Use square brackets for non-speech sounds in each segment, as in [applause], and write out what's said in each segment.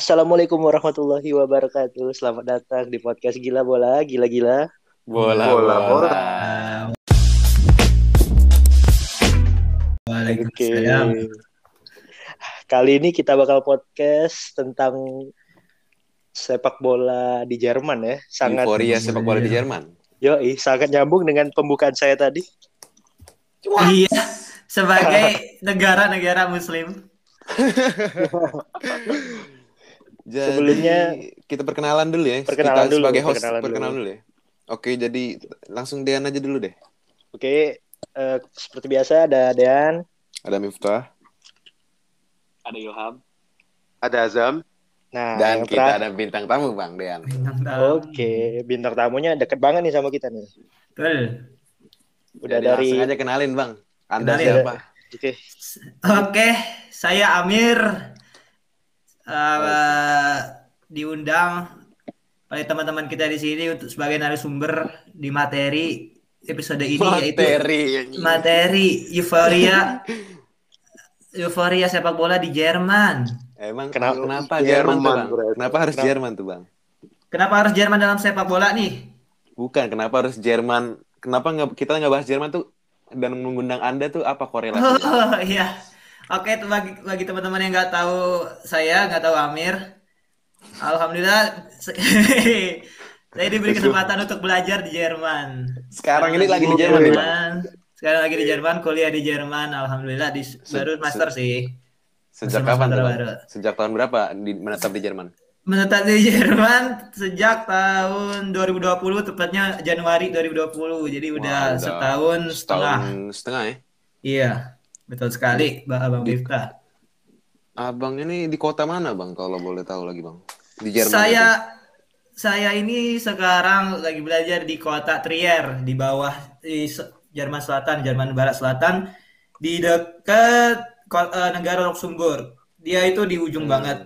Assalamualaikum warahmatullahi wabarakatuh. Selamat datang di podcast Gila Bola, gila-gila. Bola, Bola, bola. Waalaikumsalam. Kali ini kita bakal podcast tentang sepak bola di Jerman ya. Sangat Euforia sepak bola di Jerman. Yoi, sangat nyambung dengan pembukaan saya tadi. Iya, sebagai negara-negara Muslim. [laughs] Jadi, Sebelumnya- kita perkenalan dulu ya. Perkenalan kita dulu, sebagai host perkenalan perkenalan, dulu. dulu. ya. Oke, jadi langsung Dean aja dulu deh. Oke, eh, seperti biasa ada Dean. Ada Miftah Ada Ilham. Ada Azam. Nah, dan kita terakhir- ada bintang tamu Bang Dean. Bintang tamu. Oke, bintang tamunya deket banget nih sama kita nih. Betul. Udah Jadi dari langsung aja kenalin Bang. Anda Kenalin. siapa? Oke, Oke, saya Amir. Eh, diundang oleh teman-teman kita di sini untuk sebagai narasumber di materi episode ini yaitu Materi. materi euforia euforia sepak bola di Jerman. Emang Kenapa- kenapa, Jerman, Jerman, tuh Bang? Kenapa harus Kenapa? Jerman tuh Bang? Kenapa harus Jerman dalam sepak bola nih? Bukan, kenapa harus Jerman? Kenapa nggak kita nggak bahas Jerman tuh dan mengundang Anda tuh apa korelasinya? Oh iya. Oke, bagi bagi teman-teman yang nggak tahu saya, nggak tahu Amir. Alhamdulillah [laughs] saya diberi kesempatan untuk belajar di Jerman. Sekarang ini lagi di Jerman. Jerman. Sekarang lagi di Jerman, kuliah di Jerman. Alhamdulillah di baru se- master sih. Sejak kapan master Bang? baru. Sejak tahun berapa di, menetap di Jerman? Menetap di Jerman sejak tahun 2020, tepatnya Januari 2020. Jadi udah Wah, setahun setengah. Setahun setengah ya. Iya, betul sekali, Mbak Abang Miftah. Abang ini di kota mana Bang kalau boleh tahu lagi Bang? Di Jerman. Saya itu. saya ini sekarang lagi belajar di kota Trier di bawah di Jerman Selatan, Jerman Barat Selatan di dekat eh, negara Luxembourg. Dia itu di ujung Hmm. banget.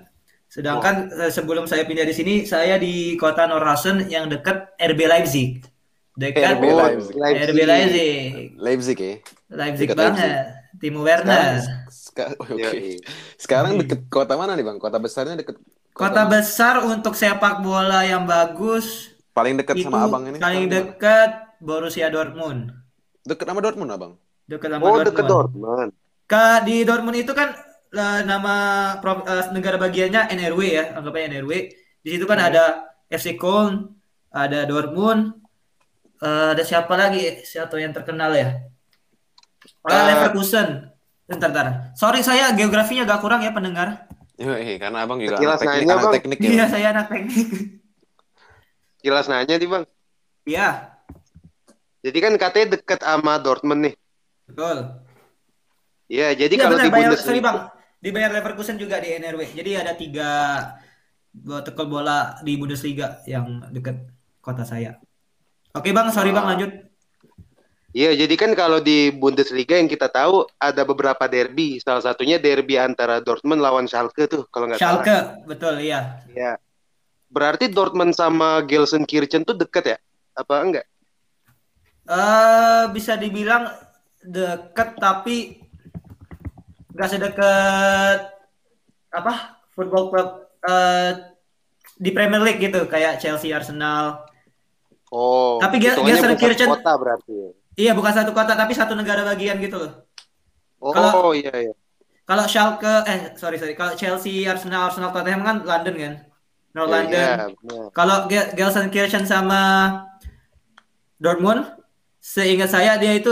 Sedangkan eh, sebelum saya pindah di sini, saya di kota Norhausen yang dekat RB Leipzig. Dekat RB Leipzig. RB Leipzig. Leipzig ya. Leipzig Dekat banget. Timo Werner. Sekarang, seka- oke. Yoi. Sekarang deket kota mana nih Bang? Kota besarnya deket Kota besar untuk sepak bola yang bagus paling deket itu sama Abang ini. paling sekarang mana? dekat Borussia Dortmund. Deket sama Dortmund Abang. Dekat sama Oh, Dortmund. deket Dortmund. Ka- di Dortmund itu kan eh, nama prov- eh, negara bagiannya NRW ya, anggapnya NRW. Di situ kan ada FC Köln, ada Dortmund, eh, ada siapa lagi? Siapa yang terkenal ya? Eh. Leverkusen. Bentar, bentar. Sorry saya geografinya agak kurang ya pendengar. Iya, karena Abang juga Sekilas anak teknik, nanya, anak Bang. teknik ya. Iya, saya anak teknik. Jelas nanya nih Bang. Iya, Jadi kan katanya deket sama Dortmund nih. betul. Iya, jadi Iya kalau benar di Bayer, Bundesliga sorry bang, di Bayer Leverkusen juga di NRW. Jadi ada tiga bola tekel bola di Bundesliga yang dekat kota saya. Oke bang, sorry bang Ah. lanjut. Iya, jadi kan kalau di Bundesliga yang kita tahu ada beberapa derby. Salah satunya derby antara Dortmund lawan Schalke tuh, kalau nggak salah. Schalke, betul iya. Iya. Berarti Dortmund sama Gelsenkirchen tuh deket ya? Apa enggak? Eh bisa dibilang dekat tapi nggak sedekat apa football club eh, di Premier League gitu kayak Chelsea, Arsenal. Oh, Tapi Gelsenkirchen- kota berarti. Ya? Iya bukan satu kota tapi satu negara bagian gitu loh. Oh, Kalau- iya iya. Kalau Schalke, eh sorry sorry, kalau Chelsea, Arsenal, Arsenal Tottenham kan London kan, North Iya, London. iya, benar. Kalau Ge- Gelsenkirchen sama Dortmund, seingat saya dia itu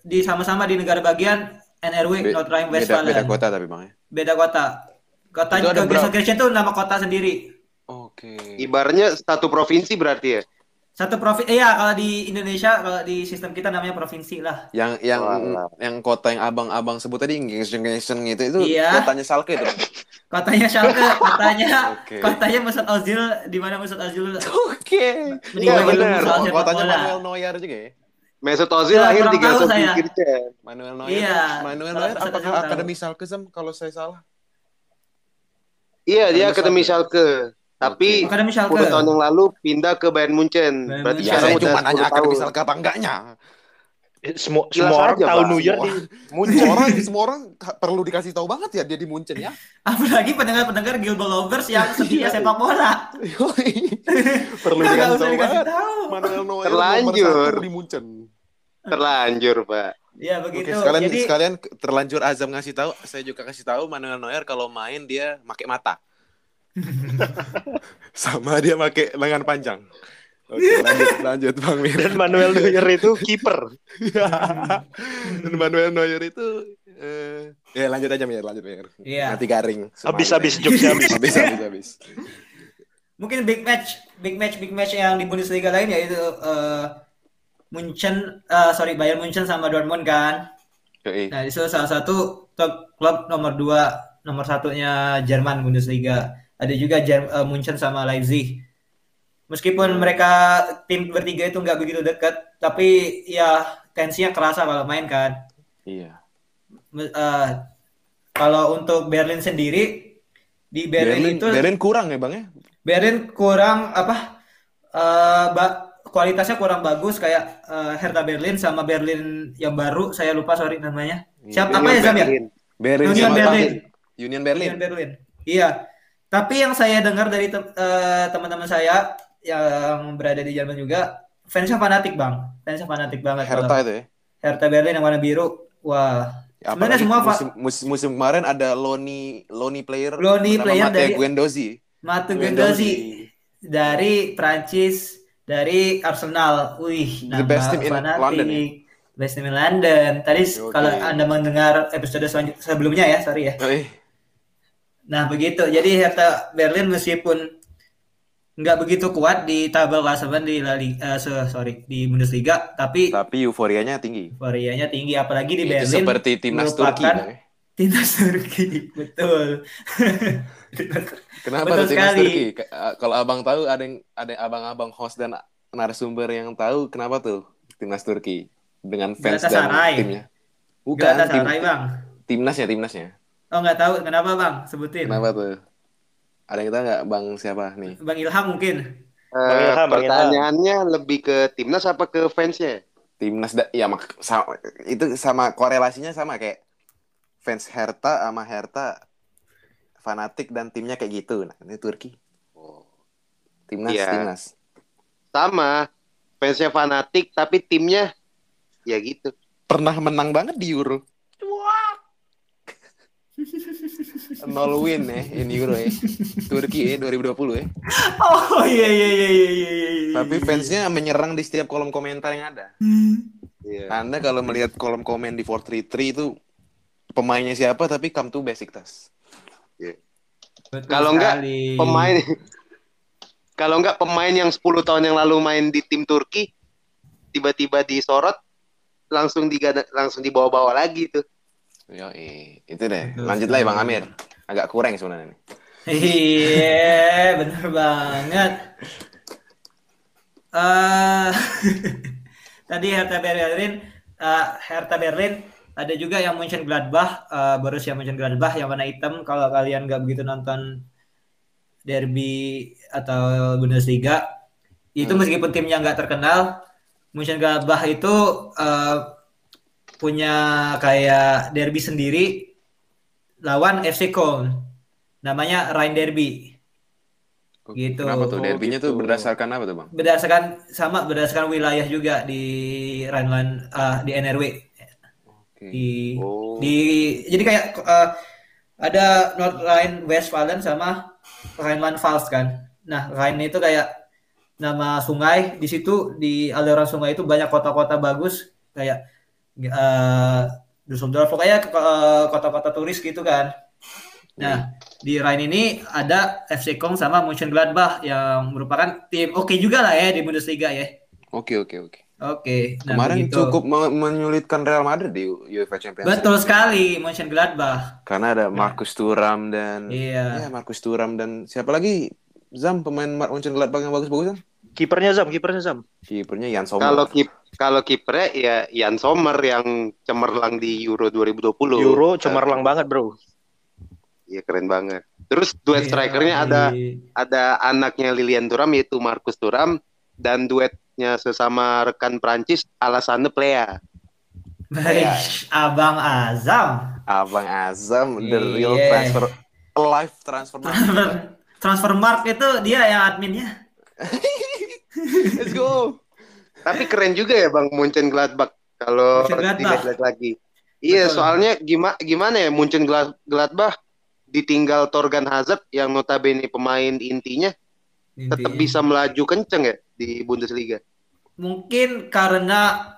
di sama-sama di negara bagian NRW Be- North beda, Rhine-Westphalia. beda kota tapi Bang ya. Beda kota. Kota? Gelsenkirchen itu nama kota sendiri. Oke. Ibaratnya satu provinsi berarti ya? Satu provinsi. Iya, kalau di Indonesia kalau di sistem kita namanya provinsi lah. Yang yang Walah. yang kota yang abang-abang sebut tadi Gengsen gitu itu Iya. kotanya Schalke itu. [laughs] Kotanya Schalke, kotanya Oke. kotanya Mesut Ozil di mana Mesut Ozil Oke. Iya, di benar. Kotanya bola. Manuel Neuer juga ya. Mesut Ozil Ya, lahir di tahu saya. Gelsenkirchen. Manuel Neuer. Iya. Manuel Neuer apakah akademi Schalke Sam kalau saya salah? Iya, dia Akademi akademi Schalke. Schalke. Tapi Schalke. 10 tahun yang lalu pindah ke Bayern Munchen. Bayern Berarti. Ya sekarang saya udah cuma nanya 10 akademi tahun. Schalke apa enggaknya. Eh, Semua semua orang tahu. New Year Semua- di semua Munchen. orang semua orang perlu dikasih tahu banget ya dia di Munchen ya. Apalagi pendengar-pendengar Gilbert Lovers yang setia sepak bola. [laughs] Perlu dikasih usah tahu dikasih banget. tahu. Manuel Neuer Terlanjur. di Munchen. Terlanjur, Pak. Ya Oke, begitu. sekalian Jadi sekalian terlanjur Azam ngasih tahu, saya juga kasih tahu Manuel Neuer kalau main dia pakai mata. [laughs] Sama dia pakai lengan panjang. Oke, lanjut lanjut Bang Mir. Dan Manuel Neuer itu kiper. Dan Manuel Neuer itu eh ya lanjut aja Mir, lanjut Mir. Iya. Nanti garing. Habis-habis jokesnya habis. habis habis habis. mungkin big match, big match, big match yang di Bundesliga lain yaitu eh, Munchen, eh, sorry Bayern Munchen sama Dortmund kan. Yoi. Nah itu salah satu top klub nomor dua, nomor satunya Jerman Bundesliga. Ada juga Jer- eh, Munchen sama Leipzig. Meskipun mereka tim bertiga itu nggak begitu dekat, tapi ya tensinya kerasa kalau main kan. Iya. Eh, kalau untuk Berlin sendiri di Berlin, Berlin, itu Berlin kurang ya Bang ya? Berlin kurang apa ba- kualitasnya kurang bagus kayak eh, Hertha Berlin sama Berlin yang baru saya lupa sorry namanya siapa apa ya Zam ya Berlin. Berlin Union Berlin. Union Berlin. Union Berlin iya tapi yang saya dengar dari eh, teman-teman saya yang berada di Jerman juga fansnya fanatik bang fansnya fanatik banget Hertha kalau itu ya. Hertha Berlin yang warna biru wah Sebenarnya Apalagi semua musim, musim, musim kemarin ada Loni Loni player Loni player Matteo dari- Guendouzi. Matu Guendouzi dari Prancis dari Arsenal. Wih, The best team in fanatik. London ya? Best team in London. Tadi kalau Anda mendengar episode sebelumnya ya, sorry ya. Yoi. Nah, begitu. Jadi Hertha Berlin meskipun nggak begitu kuat di tabel klasemen di La Liga, eh, so- sorry, di Bundesliga, tapi Tapi euforianya tinggi. varianya tinggi apalagi di Itu Berlin. seperti timnas Turki. ya. Timnas Turki, [laughs] betul. [laughs] Kenapa Betul timnas sekali. Turki? Uh, Kalau abang tahu ada yang ada abang-abang host dan narasumber yang tahu kenapa tuh timnas Turki dengan fans dan timnya. Bukan tim, Galatasaray, Bang. timnasnya timnasnya. Oh, nggak tahu kenapa, Bang? Sebutin. Kenapa tuh? Ada yang tahu nggak bang siapa nih? Bang Ilham mungkin. Eh, Bang Ilham, Bang pertanyaannya lebih ke timnas apa ke fansnya? Timnas ya mak sama, itu sama korelasinya sama kayak fans Hertha sama Hertha fanatik dan timnya kayak gitu. Nah, ini Turki. Timnas, Iya. timnas. Sama, fansnya fanatik tapi timnya ya gitu. Pernah menang banget di Euro. [laughs] Nol win ya in Euro ya. Turki ya 2020 ya. Oh iya iya iya iya iya. iya, iya. Tapi fansnya menyerang di setiap kolom komentar yang ada. Iya. Anda kalau melihat kolom komen di 433 itu pemainnya siapa tapi come to basic tas. Betul Kalau enggak. Pemain kalau nggak pemain yang 10 tahun yang lalu main di tim Turki tiba-tiba disorot langsung digada, langsung dibawa-bawa lagi tuh. Yo, itu deh. Lanjut lah ya, Bang. Amir. Agak kurang sebenarnya nih. Iya, bener banget. eh [laughs] tadi Hertha Berlin, eh, Hertha Berlin ada juga yang Mönchen Gladbach, uh, Borussia Mönchen Gladbach yang warna hitam. Kalau kalian nggak begitu nonton derby atau Bundesliga, itu Hmm. meskipun timnya nggak terkenal, Mönchen Gladbach itu eh, punya kayak derby sendiri lawan FC Köln. Namanya Rhein Derby. Gitu. Kenapa tuh? Oh, Derbynya gitu. tuh berdasarkan apa tuh, Bang? Berdasarkan sama berdasarkan wilayah juga di Rhineland ah, di NRW Oke. di Oh. di jadi kayak eh, ada North Rhine Westphalen sama Rhineland-Pfalz kan. Nah, Rhine itu kayak nama sungai di situ di aliran sungai itu banyak kota-kota bagus kayak eh Düsseldorf pokoknya kota-kota turis gitu kan. Nah, di Rhine ini ada FC Köln sama Mönchengladbach yang merupakan tim oke juga lah ya di Bundesliga ya. Oke, oke, oke. Oke. nah Kemarin begitu. cukup me- menyulitkan Real Madrid di UEFA Champions League. betul sekali Mönchengladbach. Karena ada Marcus Thuram dan Iya. ya Marcus Thuram dan siapa lagi? Zam pemain Mar- Mönchengladbach yang bagus-bagus kan? Kipernya Zam, kipernya Zam. Kipernya Jan Sommer. Kalau kip kalau kipernya ya Jan Sommer yang cemerlang di Euro 2020. Euro cemerlang banget, Bro. Iya keren banget. Terus duet Iya, strikernya ada di- ada anaknya Lilian Thuram yaitu Marcus Thuram dan duetnya sesama rekan Prancis Alassane Plea. Baik, Abang Azam. Abang Azam, the Iya. real transfer, live transfer. Transfer, transfer mark itu dia yang adminnya. [laughs] Let's go. Tapi keren juga ya Bang Munchen Gladbach kalau dilihat lagi. Iya, Betul. soalnya gimana gimana ya Munchen Glad- Gladbach ditinggal Torgan Hazard yang notabene pemain intinya tetap Intinya. bisa melaju kenceng ya di Bundesliga. Mungkin karena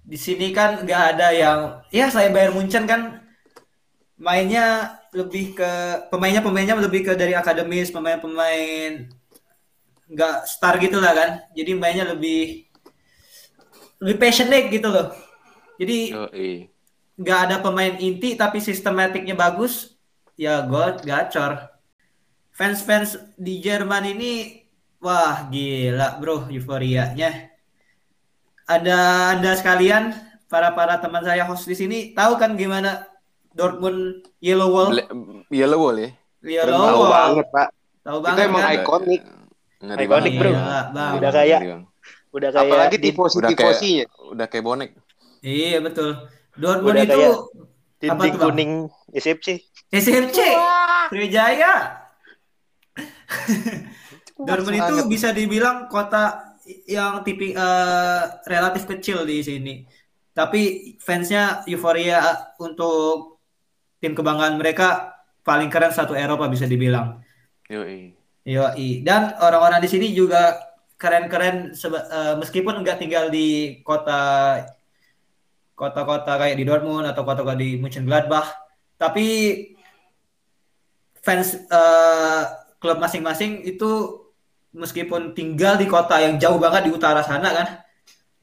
di sini kan nggak ada yang ya saya Bayern Munchen kan mainnya lebih ke pemainnya pemainnya lebih ke dari akademis pemain-pemain nggak star gitu lah kan jadi mainnya lebih lebih passionate gitu loh jadi nggak ada pemain inti tapi sistematiknya bagus ya gol gacor fans-fans di Jerman ini wah gila bro euforianya ada anda sekalian para para teman saya host di sini tahu kan gimana Dortmund Yellow Wall Yellow Wall ya? Yellow Tahu Wall banget, Pak. tahu Itu banget emang kan? ikonik. Ngeri banget. bro. Gila, Bang. Udah kayak-. Udah kayak Apalagi di, tifosi-tifosinya. Udah kayak bonek. iya betul Dortmund Udah itu kayak apa tuh, kuning SFC. SMC Sriwijaya [laughs] Dortmund itu bisa dibilang kota yang tipi eh, relatif kecil di sini. Tapi fansnya euforia untuk tim kebanggaan mereka paling keren satu Eropa bisa dibilang. Yoi. Yoi. Dan orang-orang di sini juga keren-keren eh, meskipun nggak tinggal di kota kota-kota kayak di Dortmund atau kota-kota di Mönchengladbach, tapi fans eh, klub masing-masing itu meskipun tinggal di kota yang jauh banget di utara sana kan,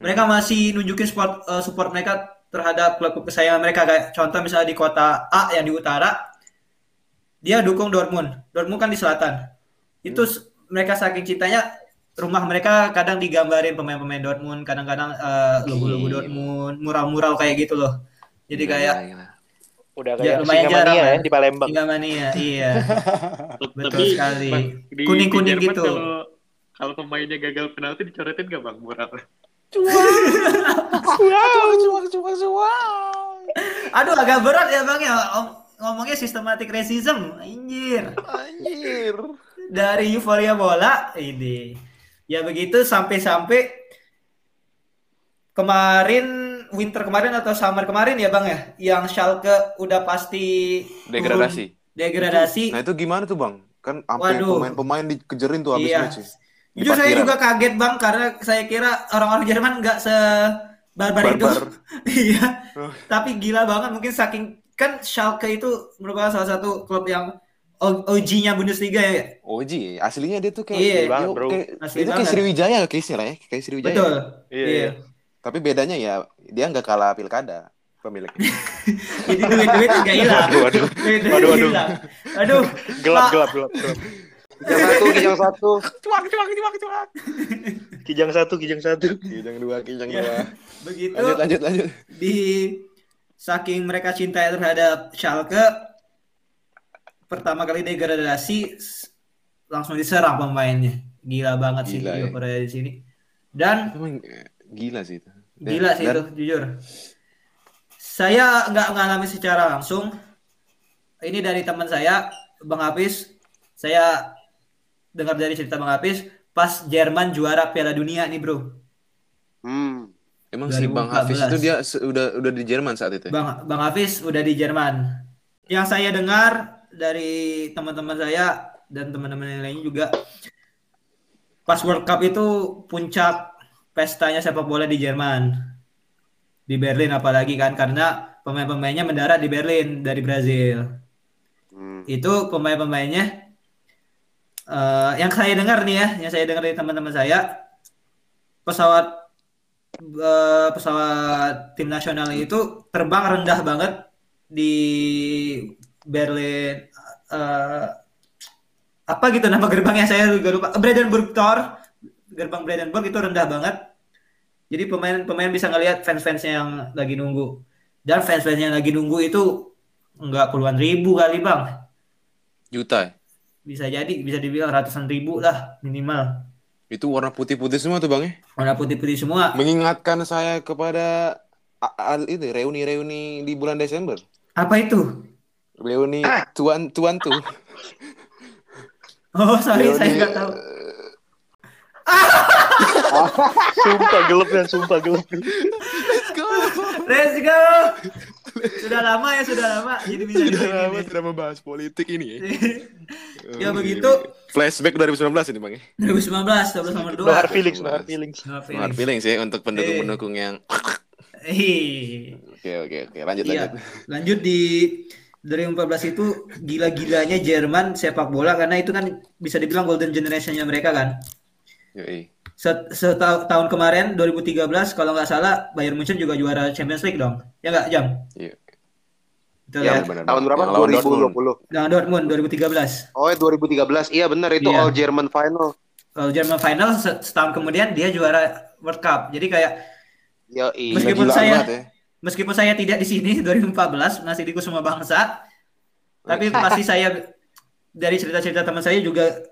mereka masih nunjukin support eh, support mereka terhadap klub kesayangan mereka kayak contoh misalnya di kota A yang di utara dia dukung Dortmund. Dortmund kan di selatan. Itu mereka saking cintanya rumah mereka kadang digambarin pemain-pemain Dortmund, kadang-kadang eh, logo-logo. Dortmund, mural-mural kayak gitu loh. Jadi Gila, kayak gila. Udah Ya, kayak lumayan Singamania jarang, ya di Palembang. Singa mania, iya. [laughs] Betul Tapi sekali. Kuning-kuning gitu. Kalau kalau pemainnya gagal penalti dicoretin gak bang mural? [laughs] Aduh agak berat ya Bang ya om- ngomongnya systematic racism. Anjir. Anjir. Dari euforia bola ini. Ya begitu sampai-sampai kemarin winter kemarin atau summer kemarin ya Bang ya, yang Schalke udah pasti Degradasi. turun degradasi. Nah itu gimana tuh bang? Kan sampai pemain-pemain dikejerin tuh habis Iya. match. Di Jujur saya juga kaget Bang karena saya kira orang-orang Jerman nggak se barbar itu. Barbar. [laughs] Iya. Oh. Tapi gila banget mungkin saking kan Schalke itu merupakan salah satu klub yang OG-nya Bundesliga ya. Oji, aslinya dia tuh kayak, Iya. Banget, bro. kayak Asli itu kayak. Sriwijaya case-nya lah ya, kayak Sriwijaya. Betul. Iya, Iya. iya. Tapi bedanya ya dia nggak kalah pilkada pemiliknya. [laughs] Jadi duit-duit nggak hilang. [laughs] Waduh, waduh. Waduh, waduh. Aduh. Gelap, gelap, gelap, gelap. Kijang satu, kijang satu. [laughs] cuak, cuak, cuak, cuak. Kijang satu, kijang satu. Kijang dua, kijang Ya. dua. Begitu Lanjut, lanjut, lanjut. di saking mereka cinta terhadap Schalke pertama kali degradasi langsung diserang pemainnya gila banget sih Gila, ya. Liverpool di sini dan Emang eh, gila sih itu. Dan- gila sih dan- itu jujur saya nggak mengalami secara langsung ini dari teman saya Bang Hafiz saya dengar dari cerita Bang Hafiz pas Jerman juara Piala Dunia nih bro Hmm. Emang si Bang Hafiz 2014. itu dia udah udah di Jerman saat itu. ya? Bang Bang Hafiz udah di Jerman. Yang saya dengar dari teman-teman saya dan teman-teman yang lainnya juga pas World Cup itu puncak pestanya sepak bola di Jerman. Di Berlin apalagi kan karena pemain-pemainnya mendarat di Berlin dari Brazil. Hmm. Itu pemain-pemainnya eh, yang saya dengar nih ya, yang saya dengar dari teman-teman saya pesawat eh, pesawat tim nasional itu terbang rendah banget di Berlin eh, apa gitu nama gerbangnya saya juga lupa Brandenburg Tor gerbang Brandenburg itu rendah banget jadi pemain-pemain bisa ngelihat fans-fansnya yang lagi nunggu dan fans-fansnya yang lagi nunggu itu enggak puluhan ribu kali bang Juta. ya? bisa jadi bisa dibilang ratusan ribu lah minimal Itu warna putih-putih semua tuh Bang ya. warna putih-putih semua Mengingatkan saya kepada a- a- itu reuni-reuni di bulan Desember. Apa itu? Reuni tuan tuan tuh. Oh, sorry, Reuni, saya nggak tahu. [laughs] Sumpah gelap ya, sumpah gelap. Let's go. Let's go. Sudah lama ya, sudah lama. Jadi bisa Sudah lama tidak membahas politik ini [laughs] ya. Ya begitu. Flashback 2019 ini Bang ya. 2019, 12 nomor 2. No hard feelings, no hard feelings. No No hard feelings ya untuk pendukung-pendukung yang Eh, Oke oke oke lanjut Iya. lanjut. Lanjut di 2014 itu gila-gilanya Jerman sepak bola karena itu kan bisa dibilang golden generation-nya mereka kan. Yoi. Set- Setahun tahun kemarin 2013 kalau nggak salah Bayern Munchen juga juara Champions League dong. Ya nggak jam? Iya. Betul Ya, ya. benar, tahun berapa? Yang lawan 2020. Dengan Dortmund 2013. Oh, 2013. Iya benar itu Iya. All German Final. Kalau Jerman final se- setahun kemudian dia juara World Cup. Jadi kayak Yo, Meskipun Gila-gilaan saya- banget ya. Meskipun saya tidak di sini [laughs] 2014 masih di Kusuma Bangsa, tapi [laughs] pasti saya dari cerita-cerita teman saya juga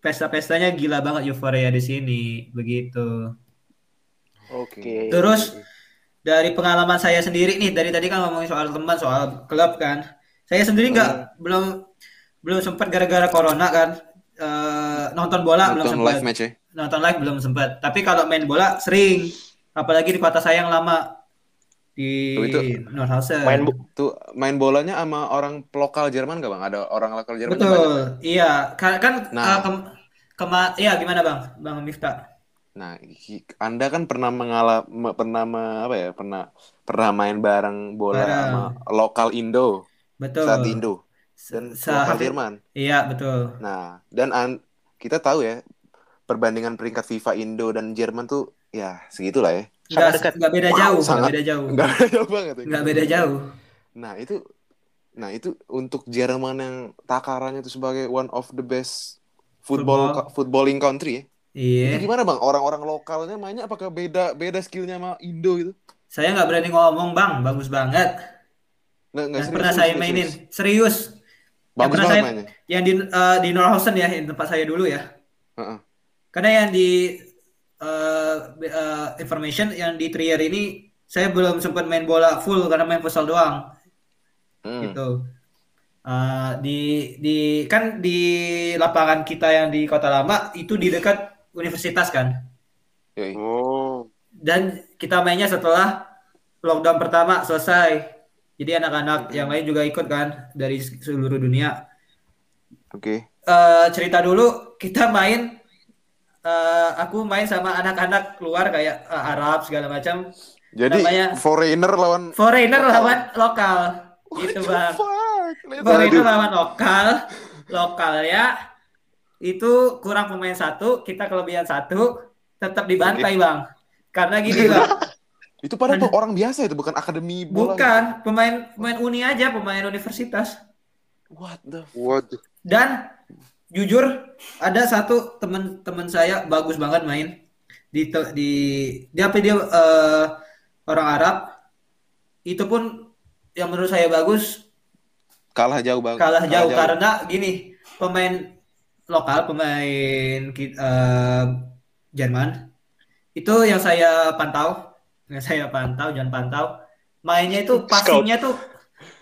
pesta-pestanya gila banget euforia di sini begitu. Oke. Terus dari pengalaman saya sendiri nih dari tadi kan ngomongin soal teman soal klub kan, saya sendiri nggak belum belum sempat gara-gara corona kan eh, nonton bola belum Nonton sempat live match ya. nonton live belum sempat. Tapi kalau main bola sering, apalagi di kota saya yang lama di Tuh, itu Nordhausen. Main Tuh main bolanya sama orang lokal Jerman gak bang? Ada orang lokal Jerman Betul, banyak. iya. Kan, kan Nah. eh, kem- kema- iya gimana bang, bang Miftah? Nah, Anda kan pernah mengalami pernah me- apa ya? Pernah pernah main bareng bola Bareng. sama lokal Indo Betul. saat di Indo dan lokal Jerman. Iya betul. Nah, dan an- kita tahu ya perbandingan peringkat FIFA Indo dan Jerman tuh ya segitulah ya. Sangat Nggak, dekat. nggak beda Wow, jauh, nggak sangat- beda jauh. Enggak jauh banget ya. Nggak beda jauh. Nah, itu nah itu untuk Jerman yang takarannya itu sebagai one of the best football, Football. footballing country ya. Iya. Itu gimana, Bang? Orang-orang lokalnya mainnya apakah beda beda skillnya sama Indo gitu? Saya nggak berani ngomong bang, bagus banget. Nggak, nggak Yang serius, pernah serius, saya mainin, serius. serius. Bagus pernah banget saya- mainnya. Yang di eh, di Nordhausen ya, yang tempat saya dulu ya. Heeh. Karena yang di eh, eh, information yang di Trier ini saya belum sempat main bola full karena main futsal doang Hmm. gitu. Eh, di di kan di lapangan kita yang di Kota Lama itu di dekat universitas kan. Oh. Dan kita mainnya setelah lockdown pertama selesai. Jadi anak-anak yang lain juga ikut kan dari seluruh dunia. Oke. eh cerita dulu kita main eh, aku main sama anak-anak luar kayak eh, Arab segala macam. Jadi Namanya- foreigner lawan foreigner Lokal. lawan lokal. Gitu bang. foreigner aduh. lawan lokal. Lokal ya. Itu kurang pemain satu kita kelebihan satu. Tetap dibantai bang. Karena gini bang. [laughs] Itu padahal orang biasa itu bukan akademi bola. bukan. Pemain pemain uni aja pemain universitas. What the f- Waduh. Dan jujur ada satu teman-teman saya bagus banget main. Di di dia apa dia eh, orang Arab. Itu pun yang menurut saya bagus. Kalah jauh banget. kalah jauh karena gini pemain lokal pemain eh, Jerman. Itu yang saya pantau yang saya pantau jangan pantau. Mainnya itu passingnya tuh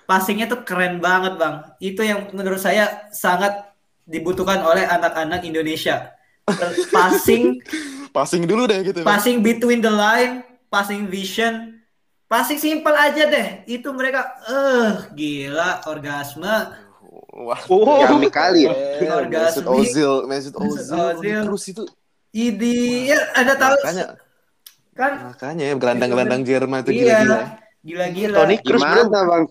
passingnya tuh keren banget bang. Itu yang menurut saya sangat dibutuhkan oleh anak-anak Indonesia [laughs] passing Passing dulu deh gitu. passing between the line passing vision passing simple aja deh itu mereka eh gila orgasme Wah. Oh, Yami kali ya. [laughs] Eh, Orgasmi. Mesut Ozil, Mesut Ozil, Ozil. terus itu ini ya ada tahu makanya kan makanya ya gelandang-gelandang Jerman itu iya gila-gila. gila-gila Toni Kroos bro. Gimana bang?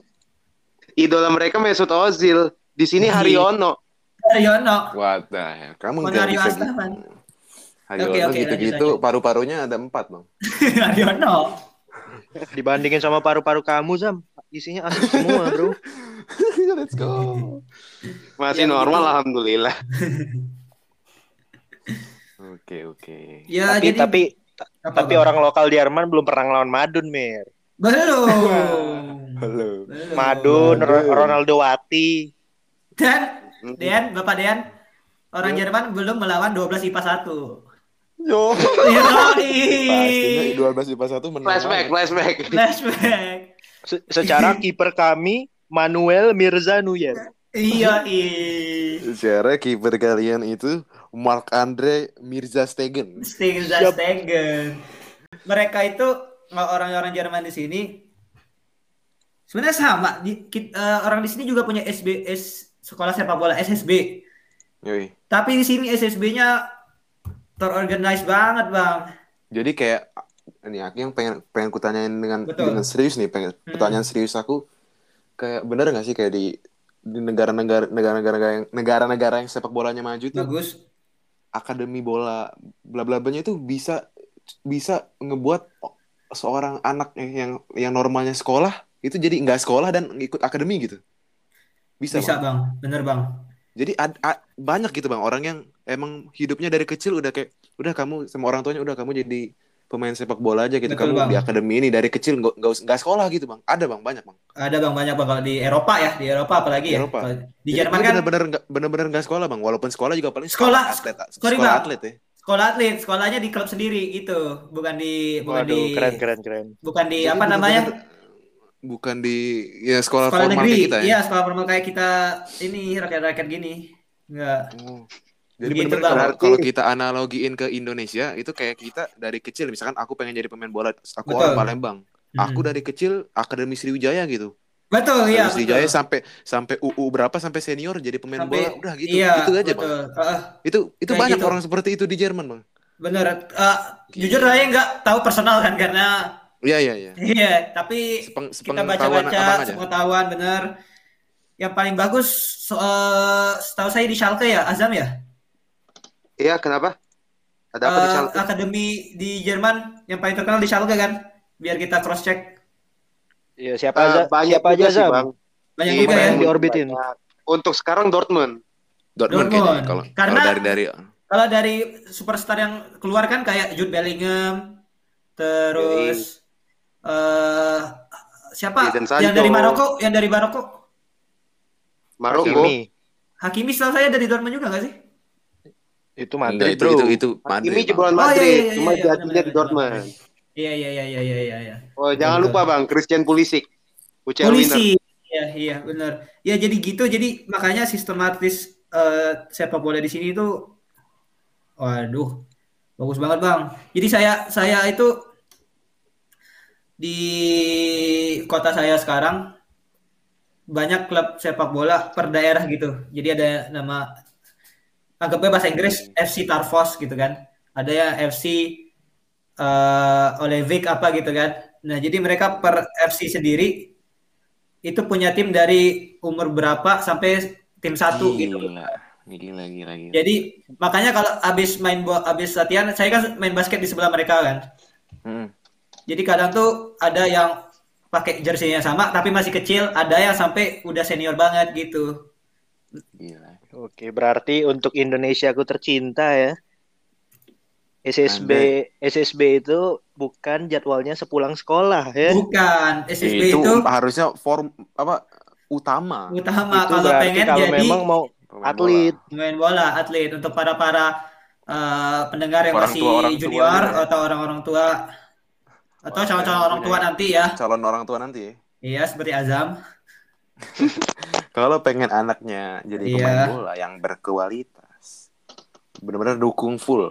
Idola mereka Mesut Ozil. Di sini. Haryono. Haryono What the hell? Kamu nggak bisa Astaman. gitu. Ayo, Oke, oke, gitu-gitu paru-parunya ada empat bang. [laughs] Haryono Dibandingin sama paru-paru kamu, Zam. Isinya asik semua, bro. [laughs] Let's go. Masih Ya, normal begitu. alhamdulillah. [laughs] Oke oke. ya tapi, jadi tapi apa, tapi Bang? orang lokal di Jerman belum pernah ngelawan Madun, Mir. belum Halo. Belum. Madun, Madun. Ronaldo Wati. dan Dean Bapak Dean orang. Jerman belum melawan 12 IPA 1 Yo. [laughs] Pastinya 12 IPA 1 menang. Flashback, flashback. Flashback. Se- secara [laughs] kiper kami Manuel Mirza Nuyer. Iya, iya. Secara kiper kalian itu Mark Andre Mirza Stegen. Stegen Siap. Stegen. Mereka itu orang-orang Jerman di sini sebenarnya sama. Di, kit- eh, orang di sini juga punya SBS sekolah sepak bola SSB. Yoi. Tapi di sini SSB-nya terorganize banget, Bang. Jadi kayak ini aku yang pengen pengen kutanyain dengan Betul. dengan serius nih, pengen Hmm. pertanyaan serius aku kayak bener nggak sih kayak di di negara-negara negara-negara yang negara-negara yang sepak bolanya maju tuh Bagus. akademi bola bla bla blanya itu bisa bisa ngebuat seorang anak yang yang normalnya sekolah itu jadi nggak sekolah dan ikut akademi gitu. Bisa, Bisa, Bang. Bang. Bener, Bang. Jadi ad- a- banyak gitu bang orang yang emang hidupnya dari kecil udah kayak udah kamu sama orang tuanya udah kamu jadi pemain sepak bola aja gitu Betul, kamu Bang. di akademi ini dari kecil nggak nggak sekolah gitu bang ada bang banyak bang Ada Bang banyak Bang kalau di Eropa ya, di Eropa apalagi Di ya. Eropa. Kalau Di Jadi Jerman kan bener-bener nggak bener-bener nggak sekolah bang walaupun sekolah juga paling Sekolah- atlet sorry, sekolah Bang. atlet ya sekolah atlet, sekolahnya di klub sendiri gitu, bukan di bukan Waduh, di keren keren keren. bukan di Jadi apa namanya? Bukan di ya sekolah, sekolah formal negeri. kayak kita ya Iya, sekolah formal kayak kita ini rakyat-rakyat gini. Enggak. Oh. Jadi Bang. kalau, kalau kita analogiin ke Indonesia itu kayak kita dari kecil misalkan aku pengen jadi pemain bola aku Betul. orang Palembang aku Hmm. dari kecil akademi Sriwijaya gitu Betul, iya, Akademi betul. Sriwijaya sampai sampai UU berapa sampai senior jadi pemain Sampai- bola udah gitu Iya, gitu aja betul. bang Heeh, itu itu banyak gitu. orang seperti itu di Jerman bang bener. Eh, jujur saya nggak tahu personal kan karena iya iya iya iya, tapi Sepeng, kita baca-baca sepengetahuan bener. Yang paling bagus so- eh, setahu saya di Schalke ya, Azam ya. Iya, kenapa? Ada apa di Eh, Schalke? akademi di Jerman yang paling terkenal di Schalke kan? Biar kita cross check. Iya, siapa Eh, aja? banyak siapa aja juga sih, Zam? Bang. Banyak Iya, juga ya. Yang diorbitin. Banyak. Untuk sekarang Dortmund. Dortmund Dortmund. kayaknya kalau Karena- kalau dari dari Kalau dari superstar yang keluar kan kayak Jude Bellingham, terus eh siapa? Sancho. Yang dari Maroko, yang dari Maroko. Maroko. Hakimi. Hakimi setahu saya dari Dortmund juga nggak sih? Itu Enggak, Madrid, itu, bro. itu itu Hakimi Madrid bang. jebolan Oh, iya, Madrid, iya, iya, cuma iya, jadinya benar, di Dortmund. Iya iya iya iya iya iya. iya. Oh, jangan lupa Bang, Christian Pulisic. UCL winner. Polisi. Iya iya benar. Ya jadi gitu. Jadi makanya sistematis eh, sepak bola di sini itu, waduh, bagus banget bang. Jadi saya saya itu di kota saya sekarang banyak klub sepak bola per daerah gitu. Jadi ada nama anggapnya bahasa Inggris FC Tarfos gitu kan. Ada ya FC eh Olevik apa gitu kan. Nah, jadi mereka per FC sendiri itu punya tim dari umur berapa sampai tim satu gitu. Gila, gila, gila, gila. Jadi makanya kalau habis main bo- habis latihan, saya kan main basket di sebelah mereka kan. Hmm. Jadi kadang tuh ada yang pakai jersey-nya sama tapi masih kecil, ada yang sampai udah senior banget gitu. Gila. Oke, berarti untuk Indonesia aku tercinta ya. SSB SSB itu bukan jadwalnya sepulang sekolah ya. Bukan SSB itu, itu, harusnya form apa utama utama itu kalau pengen kalau jadi memang mau pemain atlet. bola. pemain bola, atlet untuk para para eh, pendengar yang Orang masih tua- orang tua junior ya. atau orang-orang tua atau calon-calon orang tua nanti ya. calon orang tua nanti ya. Iya, seperti Azam. [laughs] Kalau pengen anaknya jadi Iya. pemain bola yang berkualitas, benar-benar dukung full.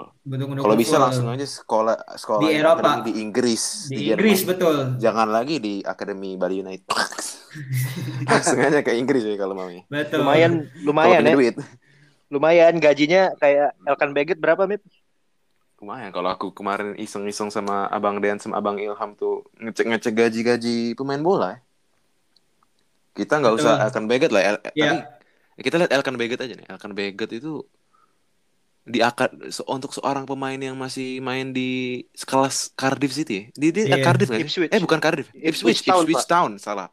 Kalau bisa langsung aja sekolah sekolah Di Eropa. di Inggris, di Jerman. Inggris betul. Jangan lagi di Akademi Bali United. [laughs] langsung aja ke Inggris ya kalau mau. Betul. Lumayan lumayan ya. duit. Lumayan gajinya kayak Elkan Beget berapa, Mip? Lumayan kalau aku kemarin iseng-iseng sama Abang Dean sama Abang Ilham tuh ngecek-ngecek gaji-gaji pemain bola. ya. Kita nggak usah. Elkan Beget lah, El- tapi kita lihat Elkan Beget aja nih. Elkan Beget itu di akad se- untuk seorang pemain yang masih main di kelas Cardiff City. ya. Di, di eh, Iya. Cardiff sih? Ipswich. Eh bukan Cardiff, Ipswich Ipswich, Town, Ipswich Town, salah.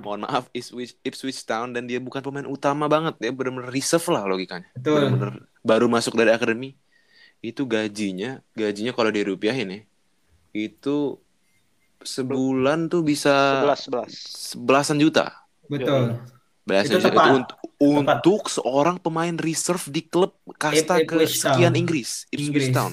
Mohon maaf, Ipswich, Ipswich Town dan dia bukan pemain utama banget, dia benar-benar reserve lah logikanya. Betul. Benar-benar baru masuk dari akademi. Itu gajinya, gajinya kalau dirupiahin ya, itu sebulan tuh bisa 11 11. sebelasan juta. Betul. Belasan Itu juta tepat. itu untuk untuk seorang pemain reserve di klub kasta kesekian Town. Inggris, Ipswich Inggris. Town.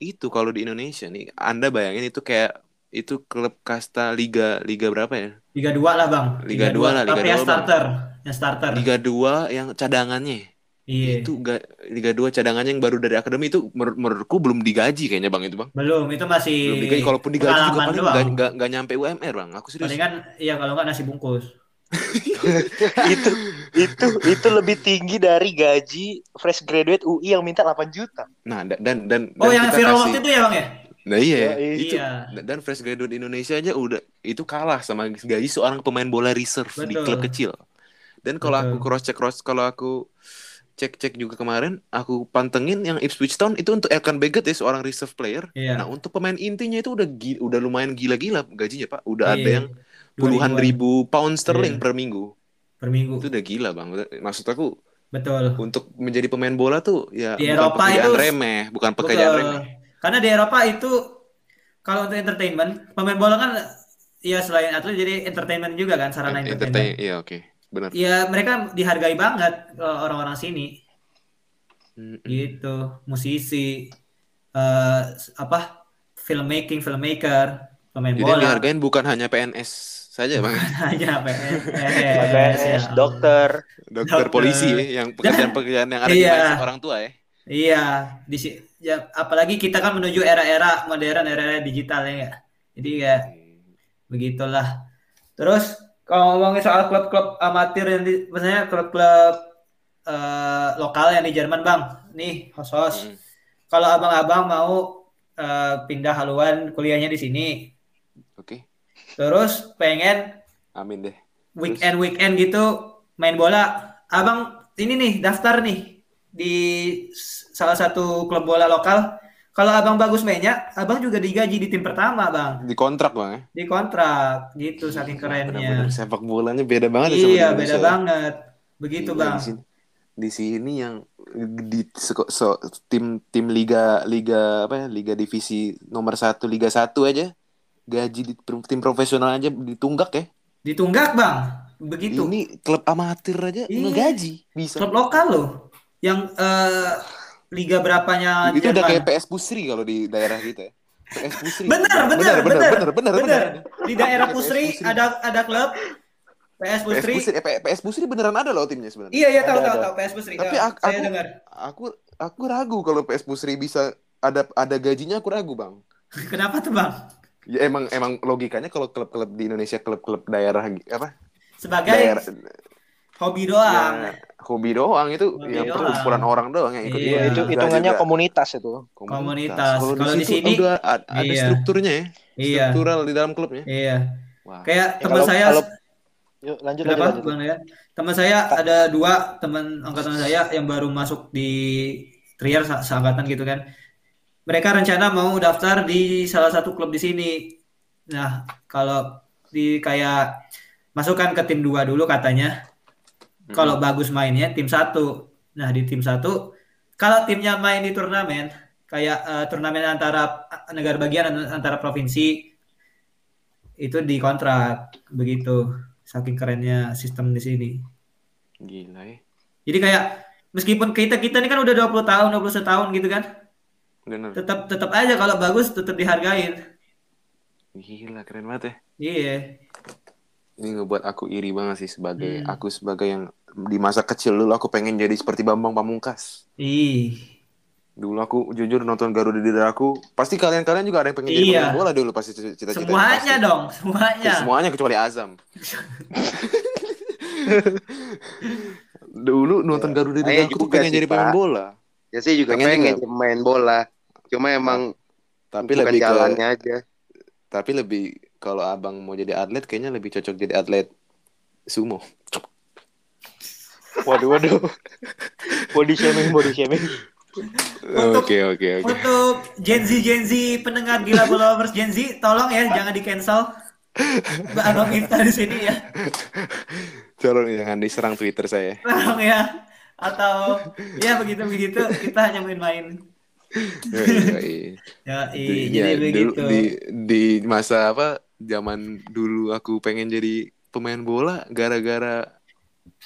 Itu kalau di Indonesia nih, Anda bayangin itu kayak itu klub kasta liga liga berapa ya? Liga 2 lah, Bang. Liga dua lah, Liga Tapi yang dua, Bang. starter, yang starter. Liga 2 yang cadangannya. Iya. Itu ga, Liga 2 cadangannya yang baru dari akademi itu menur- menurutku belum digaji kayaknya Bang itu, Bang. Belum, itu masih Belum digaji, kalaupun digaji juga paling doang. nggak nggak- nggak nyampe UMR, Bang. Aku serius. Palingan iya kalau nggak nasi bungkus. [laughs] itu itu itu lebih tinggi dari gaji fresh graduate UI yang minta 8 juta. Nah, da- dan dan Oh, dan yang viral kasih- waktu itu ya, Bang ya? Nah iya, Yoi. itu Iya. dan fresh graduate Indonesia aja udah itu kalah sama gaji seorang pemain bola reserve di Betul. klub kecil. Dan kalau aku cross check cross kalau aku cek cek juga kemarin aku pantengin yang Ipswich Town itu untuk Elkan Beget ya seorang reserve player. Iya. Nah untuk pemain intinya itu udah gi- udah lumayan gila-gila gajinya pak. Udah ada Iya. yang puluhan 2000-an ribu pound sterling Iya. per minggu. per minggu. Itu udah gila bang. Maksud aku Betul. untuk menjadi pemain bola tuh ya Di bukan Eropa pekerjaan itu- remeh, bukan pekerjaan Betul. remeh. Karena di Eropa itu kalau untuk entertainment, pemain bola kan ya selain atlet jadi entertainment juga kan sarana entertainment. Entertain, iya oke, benar. Ya mereka dihargai banget eh, orang-orang sini Mm-mm. gitu, musisi eh apa filmmaking, filmmaker, pemain Jadi yang bola. dihargain bukan hanya PNS saja bang, [laughs] Hanya PNS, PNS, ya. dokter. dokter Dokter. polisi ya, yang pekerjaan-pekerjaan [laughs] yang ada di Iya. mindset orang tua ya. Iya, di ya apalagi kita kan menuju era-era modern, era-era digital ya. Jadi ya begitulah. Terus kalau ngomongin soal klub-klub amatir yang di, maksudnya klub-klub eh, lokal yang di Jerman, Bang. Nih, host-host. Hmm. Kalau abang-abang mau eh, pindah haluan kuliahnya di sini, Oke, terus pengen amin deh. weekend-weekend gitu main bola, abang ini nih daftar nih di salah satu klub bola lokal. Kalau abang bagus mainnya, abang juga digaji di tim pertama, bang. Di kontrak bang ya. Di kontrak, gitu saking kerennya. sepak bolanya beda banget ya sama Iya, Indonesia beda banget. Begitu, Gila, bang. Di sini, di sini yang di so- so- tim tim liga liga apa ya liga divisi nomor satu liga satu aja gaji di tim profesional aja ditunggak ya. Ditunggak, bang. Begitu. Ini klub amatir aja Iya. ngegaji bisa. Klub lokal loh. Yang eh, liga berapanya itu udah Jerman. kayak PS Pusri kalau di daerah kita ya. PS Pusri. Bener, bener, bener, bener, bener, bener, Bener. bener. Di daerah PS Pusri Pusri. ada ada klub PS PS Pusri. Pusri, eh, PS Pusri beneran ada loh timnya sebenarnya. Iya, iya tahu Ada, tahu ada. tahu PS Pusri. Tapi aku- saya aku- dengar. Aku aku ragu kalau PS Pusri bisa ada ada gajinya aku ragu, Bang. [laughs] Kenapa tuh, Bang? Ya emang emang logikanya kalau klub-klub di Indonesia klub-klub daerah apa? Sebagai Daerah hobi doang. ya, hobi doang itu Hobi yang doang. ukuran orang doang yang ikut Iya. Itu hitungannya juga komunitas itu. Komunitas. Kalau Kalau di sini- udah ada, ada Iya. strukturnya ya, Iya. struktural di dalam klubnya. Iya. Wah. Kayak Ya, teman kalau- saya kalau- Yuk, lanjut, lanjut, Kenapa, lanjut. Bang Dayan? Teman saya ada dua teman angkatan saya yang baru masuk di Trier se- seangkatan gitu kan. Mereka rencana mau daftar di salah satu klub di sini. Nah, kalau di kayak masukkan ke tim dua dulu katanya. Hmm. Kalau bagus mainnya tim satu. Nah, di tim satu kalau timnya main di turnamen kayak eh, turnamen antara eh, negara bagian antara provinsi itu dikontrak begitu saking kerennya sistem di sini Gila ya. jadi kayak meskipun kita kita ini kan udah 20 tahun 21 tahun gitu kan Bener. tetap tetap aja kalau bagus tetap dihargain Gila, keren banget ya. iya Ini ngebuat aku iri banget sih sebagai Hmm. aku sebagai yang di masa kecil dulu aku pengen jadi seperti Bambang Pamungkas. ih Dulu aku jujur nonton Garuda di dadaku. Pasti kalian-kalian juga ada yang pengen jadi Iya. pemain bola dulu pasti cita-cita. semuanya pasti. dong semuanya Semuanya kecuali Azam. [laughs] dulu nonton Garuda di juga pengen sih, jadi pemain bola. Ya sih juga Pengen pengen, juga. main bola. Cuma emang Tapi bukan lebih ke jalannya aja. tapi lebih kalau abang mau jadi atlet kayaknya lebih cocok jadi atlet sumo. Waduh, waduh. Body shaming, body shaming. Oke oke oke. untuk Gen Z Gen Z pendengar gila followers Gen Z tolong ya jangan di cancel Mbak Abang Ifta di sini ya Tolong jangan diserang Twitter saya. tolong ya atau ya begitu begitu kita hanya main-main ya Di- jadi ya, dulu begitu di di masa apa zaman dulu aku pengen jadi pemain bola gara-gara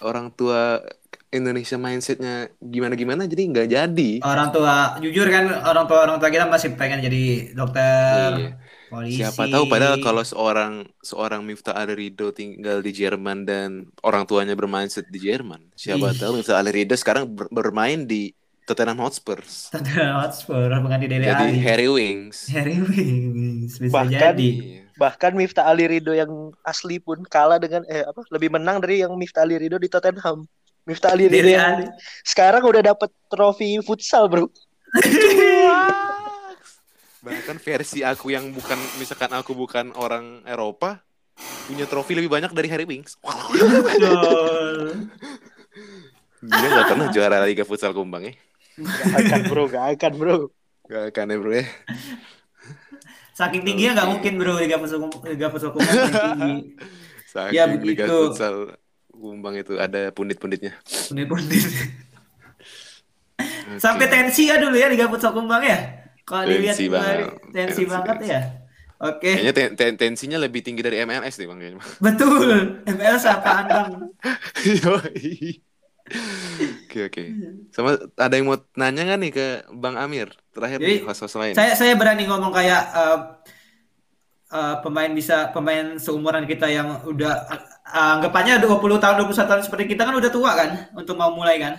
orang tua Indonesia mindsetnya gimana-gimana jadi nggak jadi. Orang tua, jujur kan orang tua orang tua kita masih pengen jadi dokter, Iya. polisi. Siapa tahu padahal kalau seorang seorang Miftah Alirido tinggal di Jerman dan orang tuanya bermindset di Jerman. Siapa Ih. tahu Miftah Alirido sekarang ber- bermain di Tottenham Hotspurs. Tottenham Hotspur mengganti Dele Jadi. Harry Wings. Harry Wings bisa Bahkan- jadi. Iya. Bahkan Miftah Ali Ridho yang asli pun kalah dengan eh apa lebih menang dari yang Miftah Ali Ridho di Tottenham. Miftah Ali Ridho yang sekarang udah dapat trofi futsal, Bro. [laughs] Bahkan versi aku yang bukan misalkan aku bukan orang Eropa punya trofi lebih banyak dari Harry Wings. Betul. [laughs] Dia nggak pernah juara Liga Futsal Kumbang ya. Gak akan, Bro, gak akan, Bro. Gak akan ya bro ya. Saking tingginya nggak mungkin bro Liga Futsal Liga Futsal Kumbang [laughs] tinggi. Saking Ya, Liga begitu. Futsal Kumbang itu ada pundit-punditnya. Pundit-pundit. [laughs] Sampai tensi ya dulu ya Liga Futsal Kumbang ya. Kalau dilihat Tensi kemarin, banget. tensi banget ya. Oke, Kayaknya ten- ten- tensinya lebih tinggi dari MLS nih bang. betul. MLS apaan bang? [laughs] Oke oke. Sama ada yang mau nanya nggak nih ke Bang Amir? Terakhir Jadi, nih host-host lain. Saya saya berani ngomong kayak eh, eh, pemain bisa pemain seumuran kita yang udah eh, anggapannya 20 tahun 21 tahun seperti kita kan udah tua kan untuk mau mulai kan.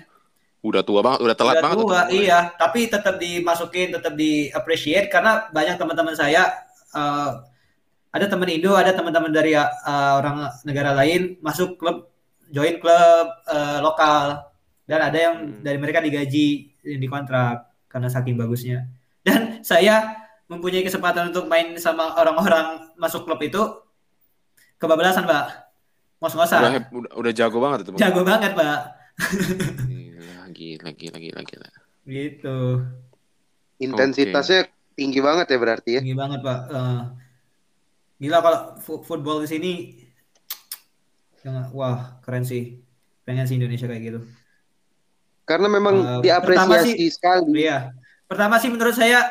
Udah tua banget, udah telat udah banget. tua, iya, tapi tetap dimasukin, tetap di appreciate karena banyak teman-teman saya eh, ada teman Indo, ada teman-teman dari eh, orang negara lain masuk klub, join klub eh, lokal dan ada yang Hmm. dari mereka digaji di kontrak karena saking bagusnya. Dan saya mempunyai kesempatan untuk main sama orang-orang masuk klub itu kebablasan, Pak. Udah, Ngos-ngosan. heb- udah, udah jago banget itu. Bang. Jago banget, Pak. Gila, gila, gila, gila. Gitu. Intensitasnya tinggi banget ya berarti ya. Tinggi banget pak. Eh, gila kalau football di sini, [tsk] wah keren sih. Pengen sih Indonesia kayak gitu. Karena memang pertama diapresiasi sih- sekali. Iya. Pertama sih menurut saya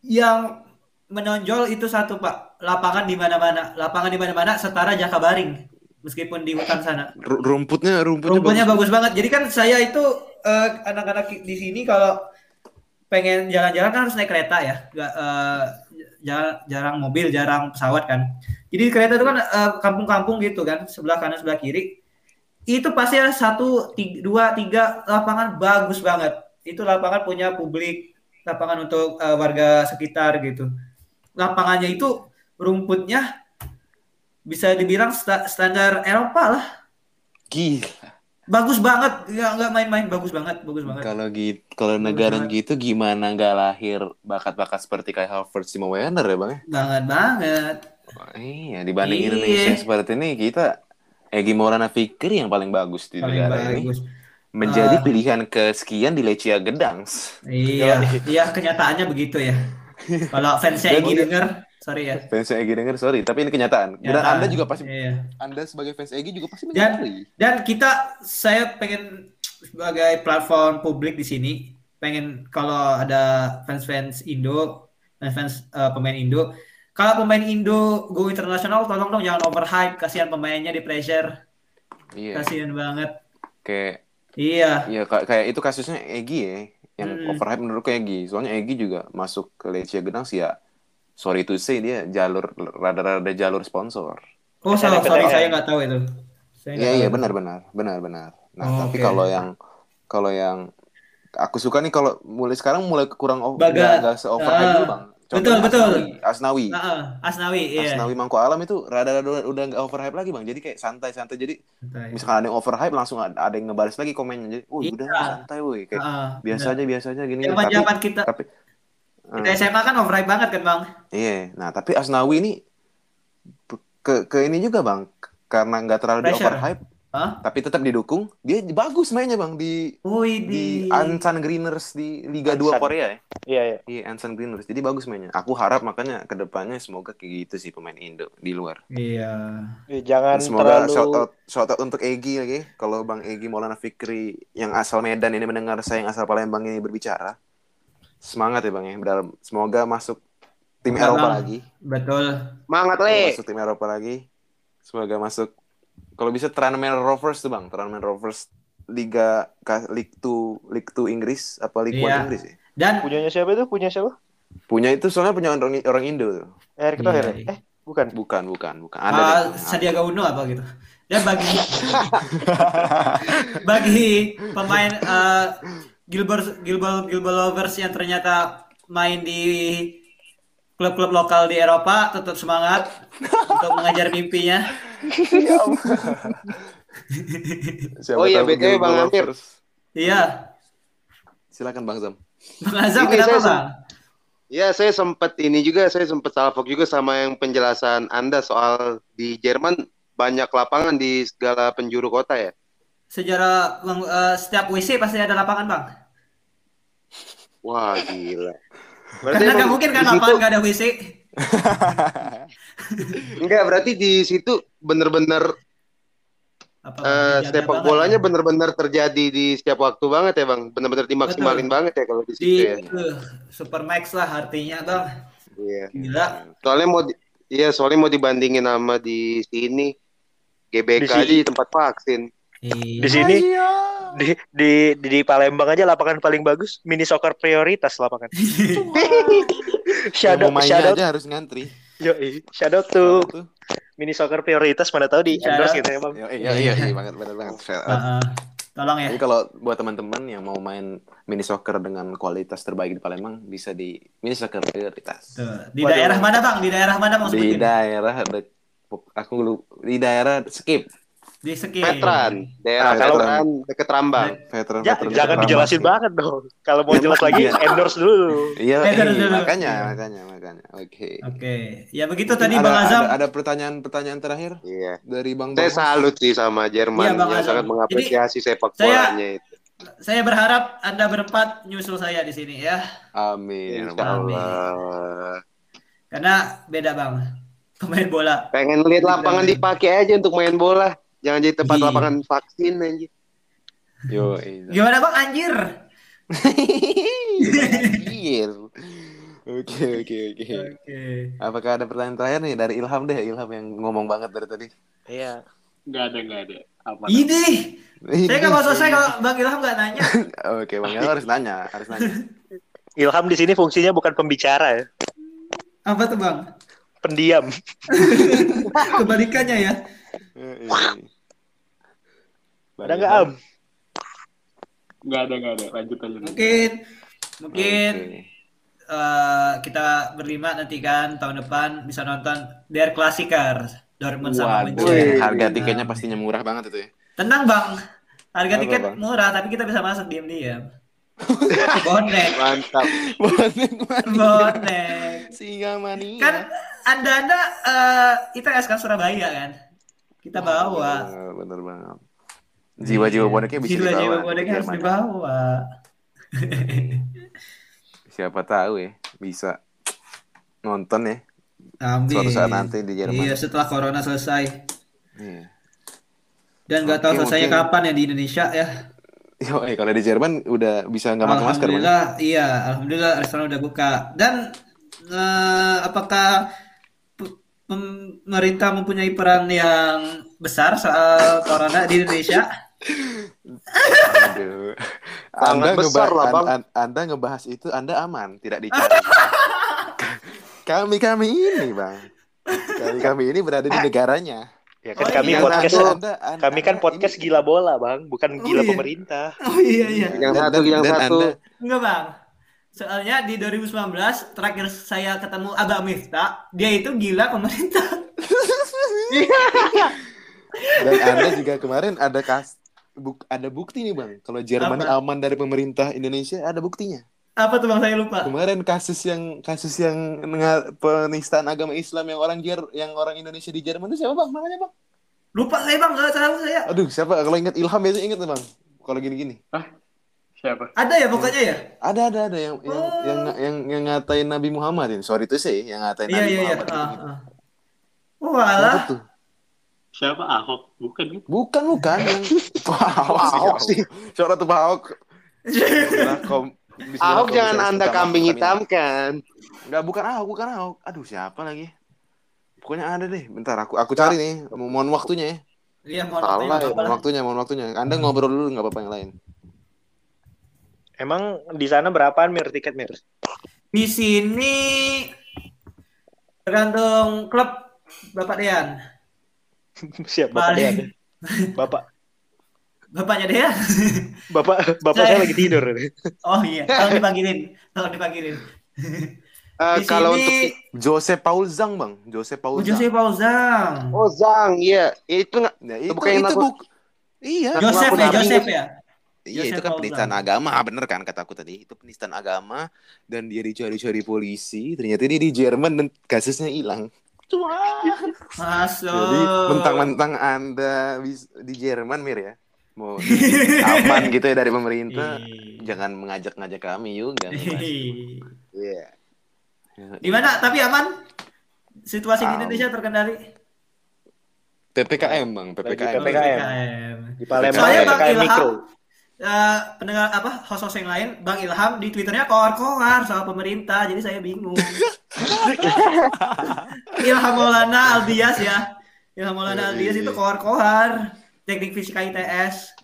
yang menonjol itu satu pak, lapangan di mana-mana, lapangan di mana-mana setara Jakabaring, meskipun di hutan sana. Ru- Rumputnya, rumputnya, Rumputnya bagus. bagus banget. Jadi kan saya itu eh, anak-anak di sini kalau pengen jalan-jalan kan harus naik kereta ya. Nggak, eh, jarang, jarang mobil, jarang pesawat kan. Jadi kereta itu kan eh, kampung-kampung gitu kan, sebelah kanan sebelah kiri. Itu pasti ada satu, tiga, dua, tiga lapangan bagus banget. Itu lapangan punya publik, lapangan untuk eh, warga sekitar gitu. Lapangannya itu rumputnya bisa dibilang sta- standar Eropa lah Gila. bagus banget nggak nggak main-main bagus banget bagus banget Kalau gitu, kalau Bagus negara banget. gitu gimana nggak lahir bakat-bakat seperti kayak Harvard Timo Werner ya bang? ya? banget banget Wah, Iya, dibanding Iya. Indonesia seperti ini kita Egi Maulana Fikri yang paling bagus di paling negara ini menjadi Ah. pilihan kesekian di Lecia Gedangs. iya iya kenyataannya begitu ya kalau fansnya Dan- Egi denger sorry ya Fans Egi denger sorry, tapi ini kenyataan. Dan Kenyataan. Anda juga pasti iya. Anda sebagai fans Egi juga pasti Dan- menyadari. dan kita saya pengen sebagai platform publik di sini pengen kalau ada fans-fans Indo fans-fans eh, pemain Indo kalau pemain Indo go internasional tolong dong jangan overhype kasihan pemainnya di pressure Iya. kasihan banget Kayak iya Iya ka- kayak itu kasusnya Egi ya, yang Hmm. overhype menurutku Egi. Soalnya Egi juga masuk ke Lecia Gedang sih ya. Sorry to say dia jalur rada-rada jalur sponsor. Oh, salah, sorry, saya nggak tahu itu. Iya iya tahu. benar-benar benar-benar. Nah Oh, tapi oke. kalau yang kalau yang aku suka nih kalau mulai sekarang mulai kurang over Baga- nggak se overhype Ah. dulu bang. Betul, betul. Asnawi, Asnawi. Nah, eh, Asnawi, iya. Asnawi Mangko Alam itu rada-rada udah nggak overhype lagi bang. Jadi kayak santai-santai. Jadi Santai. misalkan ada yang overhype langsung ada, yang ngebalas lagi komennya. Jadi, udah Iya. santai woi. Kayak Ah, biasa benar. aja biasa aja gini. Tapi Zaman-zaman kita tapi kita Hmm. SMA kan overhype banget kan, Bang? Iya, nah tapi Asnawi ini ke ke ini juga bang, karena nggak terlalu di overhype, Hah? tapi tetap didukung, dia bagus mainnya bang di Wih, di di Ansan Greeners di Liga 2 Ansan. Korea ya. Iya, iya. Iya Ansan Greeners, jadi bagus mainnya. Aku harap makanya ke depannya semoga kayak gitu sih pemain Indo di luar. Iya. Eh, Jangan semoga terlalu shout out shout out untuk Egi lagi. Kalau Bang Egi Maulana Fikri yang asal Medan ini mendengar saya yang asal Palembang ini berbicara, semangat ya bang ya. Dalam semoga masuk tim Eropa lagi. Betul. Semangat le. masuk tim Eropa lagi. Semoga masuk kalau bisa Tranmere Rovers tuh bang, Tranmere Rovers Liga League 2 League 2 Inggris apa League 1 Iya. Inggris ya? Dan Punyanya siapa itu? Punya siapa? Punya itu soalnya punya orang orang Indo tuh. Erick Thohir. ya? iya. Eh, bukan. Bukan, bukan, bukan. Ada ah, deh. Sandiaga Uno apa gitu. Dan bagi [laughs] bagi pemain eh, Gilbert Gilbert Gilbert Lovers yang ternyata main di klub-klub lokal di Eropa tetap semangat untuk mengejar mimpinya. Siapa Oh iya, BTW, Bang Amir. Iya. Silakan Bang Zam. Bang Azam Ini kenapa saya bang? Ya, saya sempat ini juga, saya sempat salfok juga sama yang penjelasan Anda soal di Jerman banyak lapangan di segala penjuru kota ya. Sejarah eh, setiap WC pasti ada lapangan bang. Wah, gila. Karena nggak mungkin kan situ- lapangan nggak ada WC. Enggak, [laughs] berarti di situ bener-bener Apa, eh, dijaga sepak bolanya bener-bener terjadi di setiap waktu banget ya, Bang. Bener-bener dimaksimalin Betul. banget ya kalau di situ di ya. eh, Supermax lah artinya bang. Iya. Gila. Soalnya mau di- iya, soalnya mau dibandingin sama di sini GBK Di sini. aja di tempat vaksin. Iya. Di sini di, di di di Palembang aja lapangan paling bagus mini soccer prioritas lapangan. [laughs] Mainnya shout out, aja harus ngantri. shout out tuh Tuh. mini soccer prioritas mana tahu di Shout endorse gitu ya bang. Iya, iya, iya, iya, banget, benar banget. Shout out. Heeh. tolong ya. Jadi kalau buat teman-teman yang mau main mini soccer dengan kualitas terbaik di Palembang bisa di mini soccer prioritas. Tuh. Di Waduh. daerah mana bang? Di daerah mana bang? Di daerah ada aku lu- di daerah skip Di Sekip. Veteran, daerah Ah, kalau- veteran deket Rambang. veteran Ja- veteran jangan dijelasin basket. banget dong. Kalau mau jelas lagi iya. endorse dulu. Iya, Eh, iya, makanya, makanya, makanya. Oke. Oke. Ya begitu Mungkin tadi ada, Bang Azam. Ada, ada pertanyaan-pertanyaan terakhir Iya. dari Bang Saya Bang. salut sih sama Jerman Iya, Bang yang Azam. sangat mengapresiasi sepak saya- bolanya itu. Saya berharap Anda berempat nyusul saya di sini ya. Amin. Allah. Karena beda Bang. Pemain bola. Pengen lihat lapangan dipakai aja untuk main bola. Jangan jadi tempat lapangan vaksin aja. Yo, iya. Gimana Bang anjir? Iya. Oke, oke, oke. Apakah ada pertanyaan terakhir nih dari Ilham deh, Ilham yang ngomong banget dari tadi. Iya. Nggak ada, nggak ada. Aman. Ini. Saya nggak mau selesai kalau Bang Ilham nggak nanya. [laughs] Oke, Bang Ilham harus nanya, harus nanya. Ilham di sini fungsinya bukan pembicara ya, Apa tuh Bang? pendiam. [laughs] Kebalikannya ya. Ada nggak Am? Nggak ada, nggak ada. Lanjut aja. Mungkin mungkin Oke. eh, kita berlima nanti kan tahun depan bisa nonton Der Klassiker Dortmund sama Waduh, Munchen. harga tiketnya pastinya murah banget itu ya. Tenang bang, harga Apa, tiket Bang? murah tapi kita bisa masuk diam-diam. Bonek, [laughs] Mantap. Bonek mania. bonek. Singa mania. Kan anda-anda eh ITS kan Surabaya kan? Kita bawa. Bener, bener banget. Jiwa-jiwa boneknya bisa Jiwa-jiwa dibawa. Iya. boneknya harus Jerman. dibawa. Siapa tahu ya, bisa nonton ya Amin. suatu saat nanti di Jerman. Iya setelah corona selesai. Iya. Dan nggak tahu selesainya mungkin- kapan ya di Indonesia ya. Yo, eh, kalau di Jerman udah bisa nggak pakai masker. Alhamdulillah, iya, alhamdulillah restoran udah buka. Dan eh, apakah pemerintah mempunyai peran yang besar soal corona di Indonesia? Aduh. Anda, besar lah, Bang. an- an- anda ngebahas itu, Anda aman, tidak dicari. [laughs] kami kami ini, Bang. Kami kami ini berada di negaranya. Ya kan Oh, kami iya. podcast Anda- Anda- Anda- kami kan Anda podcast ini- gila bola, Bang, bukan Oh, gila iya. pemerintah. Oh iya iya. Yang Dan- satu, dan- yang dan satu. Anda- Enggak bang. Soalnya di 2019 terakhir saya ketemu Abang Miftah, dia itu gila pemerintah. [laughs] Dan Anda juga kemarin ada kas buk, ada bukti nih, Bang. Kalau Jerman Apa? aman dari pemerintah Indonesia, ada buktinya. Apa tuh bang saya lupa? Kemarin kasus yang kasus yang penistaan agama Islam yang orang Jer yang orang Indonesia di Jerman itu siapa, Bang? Namanya, Bang? Lupa saya bang, nggak tahu saya. Aduh, siapa? Kalau ingat Ilham biasanya ingat, Bang. Kalau gini-gini. Siapa? Ada ya pokoknya ya? Ada ada ada yang yang Oh. yang, yang yang ngatain Nabi Muhammad ini. Sorry itu sih yang ngatain Iya Nabi iya iya. Muhammad. Gitu. ah. Walah. Siapa? Siapa? Ahok? Bukan kan? Bukan bukan [laughs] yang Ahok sih. Ahok sih. Siapa tuh Pak Ahok? Ahok jangan anda kambing hitam kan. Enggak, bukan Ahok, bukan Ahok. Aduh, siapa lagi? Pokoknya ada deh. Bentar aku aku cari nih. Mo- Mohon waktunya ya. Iya, mohon Salah waktunya, ya, Mohon waktunya, mohon waktunya. Anda ngobrol dulu nggak apa-apa yang lain. Emang di sana berapaan Mir tiket Mir? Di sini tergantung klub Bapak Dean. [laughs] Siap Bapak Paling Dean. [laughs] Bapak Bapaknya Dean. [laughs] Bapak Bapak saya lagi tidur. Oh iya, tolong dipanggilin, tolong dipanggilin. Eh, Di kalau sini untuk Jose Paul Zhang, Bang. Jose Paul Oh, Jose Zhang. Pauzang. Oh Zang, iya. Itu nggak Nah, itu, bukan yang itu buk. Iya. Nah, Joseph ya, Joseph ya. Iya, Joseph itu kan penistaan agama, bener kan kataku tadi. Itu penistaan agama dan dia dicari-cari polisi, ternyata dia di Jerman dan kasusnya hilang. Cuma Masuk. jadi mentang-mentang Anda di Jerman, Mir ya. Mau aman gitu ya dari pemerintah, jangan mengajak-ngajak kami juga. nih, Mas. Ih. Iya. Gimana? Tapi aman? Situasi di. Indonesia terkendali? PPKM, Bang, Lagi PPKM. PPKM. Di Palembang ya, PPKM mikro. Eh, pendengar apa host-host yang lain, Bang Ilham di Twitternya koar-koar soal pemerintah, jadi saya bingung. [laughs] Ilham Maulana Albias ya, Ilham Maulana Albias itu koar-koar, teknik fisika ITS.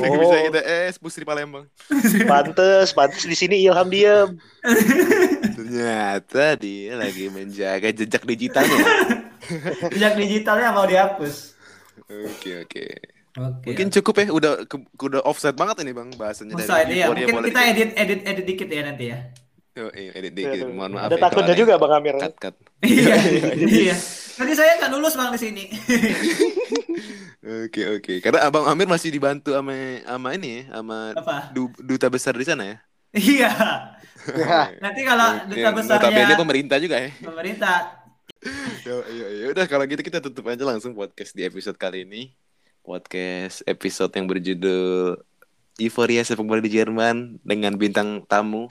Lagi [laughs] bisa ITS, Pusri Palembang. Pantes, pantes di sini Ilham diem. [laughs] Ternyata dia lagi menjaga jejak digitalnya. Jejak digitalnya mau dihapus. Oke, oke. Oke. Mungkin cukup ya, udah ke- udah offset banget ini bang bahasanya Offside, iya. Euphoria Mungkin kita Liga. edit edit edit dikit ya nanti ya. Yo, iya, edit dikit. Mohon maaf. Ada ya, takutnya juga Bang Amir. Cut, cut. [laughs] Iya, iya. Nanti saya nggak lulus bang di sini. [laughs] Oke, oke. Karena Abang Amir masih dibantu sama sama ini ya, sama Apa? du- duta besar di sana ya. Iya. Nanti kalau duta besarnya notabene pemerintah juga ya. pemerintah Yo, yo, yo. Udah kalau gitu kita tutup aja langsung podcast di episode kali ini. Podcast episode yang berjudul Euphoria sepak bola di Jerman dengan bintang tamu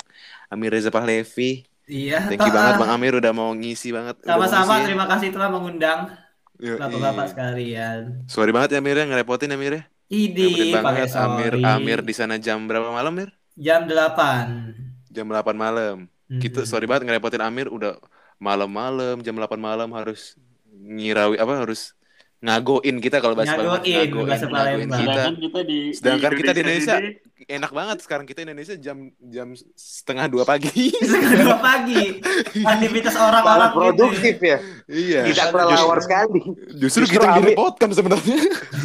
Amir Reza Pahlevi. Iya. Thank you banget Bang Amir udah mau ngisi banget. Sama-sama terima kasih telah mengundang bapak-bapak sekalian. Sorry banget ya Amir ya ngerepotin Amir ya. Idi banget Amir. Amir di sana jam berapa malam Mir? Jam 8. Jam 8 malam. Kita sorry banget ngerepotin Amir udah malam-malam jam 8 malam harus ngirawi apa harus ngagoin kita kalau bahasa Palembang, Ngagoin, bahasa ngagoin Palembang. kita. Sedangkan kita di Sedangkan kita di Indonesia ini, enak banget sekarang kita Indonesia jam jam setengah dua pagi. [laughs] Setengah dua pagi. Aktivitas orang-orang gitu. produktif ya. iya. Tidak kelelawar sekali. Justru, Justru kita yang direpotkan sebenarnya.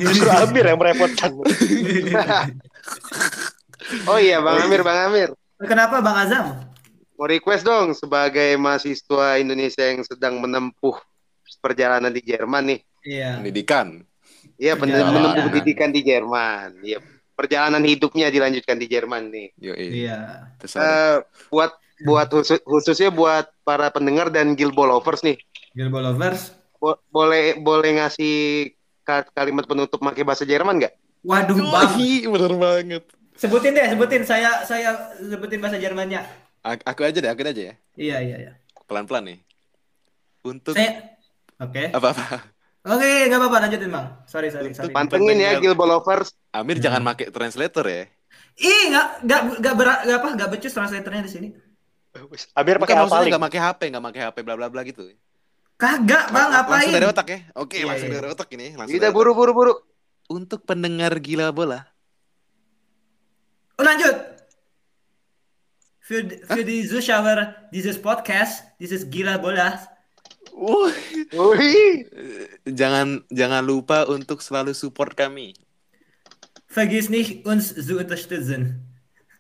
Justru Amir yang merepotkan. [laughs] Oh iya, Bang Amir, Bang Amir. Kenapa Bang Azam? Mau request dong sebagai mahasiswa Indonesia yang sedang menempuh perjalanan di Jerman nih. Iya. Pendidikan. Iya, pen- Perjalanan. menempuh pendidikan di Jerman. Iya, perjalanan hidupnya dilanjutkan di Jerman nih. Yo, Iya. Terserah. Eh, buat buat khusus- khususnya buat para pendengar dan Gilbo lovers nih. Gilbo Lovers. Bo- boleh boleh ngasih ka- kalimat penutup pakai bahasa Jerman nggak? Waduh, Bang. iya, bener banget. Sebutin deh, sebutin. Saya saya sebutin bahasa Jermannya. A- Aku aja deh, aku aja ya. Iya, iya, iya. Pelan-pelan nih. Untuk Saya Oke. apa-apa. Oke, nggak apa-apa lanjutin, Bang. Sorry, sorry, sorry. Pantengin ya Gilbo lovers. Amir Hmm. jangan pakai translator ya. Ih, nggak nggak nggak berat nggak apa nggak becus translatornya di sini. Amir pakai apa nggak pakai HP, nggak pakai HP bla bla bla gitu. Kagak, Bang, ngapain? Langsung dari otak ya. Oke, Iya, langsung iya. dari otak ini. Langsung Kita buru buru buru. Untuk pendengar gila bola. Oh, lanjut. Für, für die Zuschauer dieses Podcast, dieses Gila Bola. Wih. Jangan jangan lupa untuk selalu support kami vergiss nicht, uns zu unterstützen.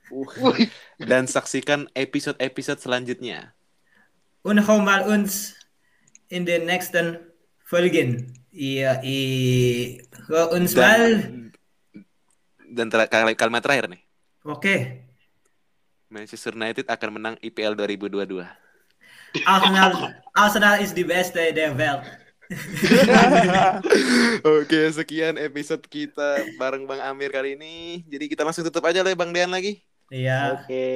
Wih. dan saksikan episode-episode selanjutnya. Und hau mal uns in den nächsten Folgen. Iya, i, hör uns mal. Dan dan ter- kal- kalimat terakhir nih. Oke. Manchester United akan menang IPL 2022. Arsenal, Arsenal is the best der Welt. [laughs] Oke, sekian episode kita bareng Bang Amir kali ini. Jadi kita langsung tutup aja lah Bang Dean lagi. Iya. Oke.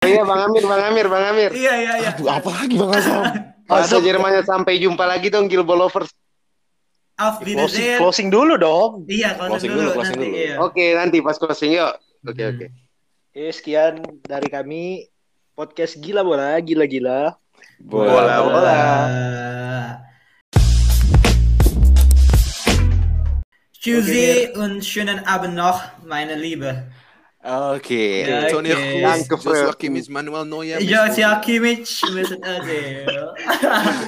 Oh iya Bang Amir, Bang Amir, Bang Amir. Iya, iya, iya. Aduh, apa lagi Bang Asam? [laughs] Bahasa Jermannya sampai jumpa lagi dong Gilbo lovers. Auf Closing, Wiedersehen. closing dulu dong. Iya, closing, Closing dulu, dulu, closing nanti. dulu. Iya. Oke, nanti pas closing yuk. Oke, Hmm. oke. Eh, sekian dari kami podcast gila bola, gila-gila. Bola, bola. Tschüssi okay. und schönen Abend noch, meine Liebe. Okay, okay. Antonio okay. Cruz, Joshua Kimmich, Manuel Neuer. Joshua Kimmich,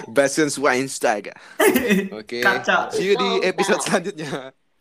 Bastian Schweinsteiger. Oke, okay. see you di episode selanjutnya.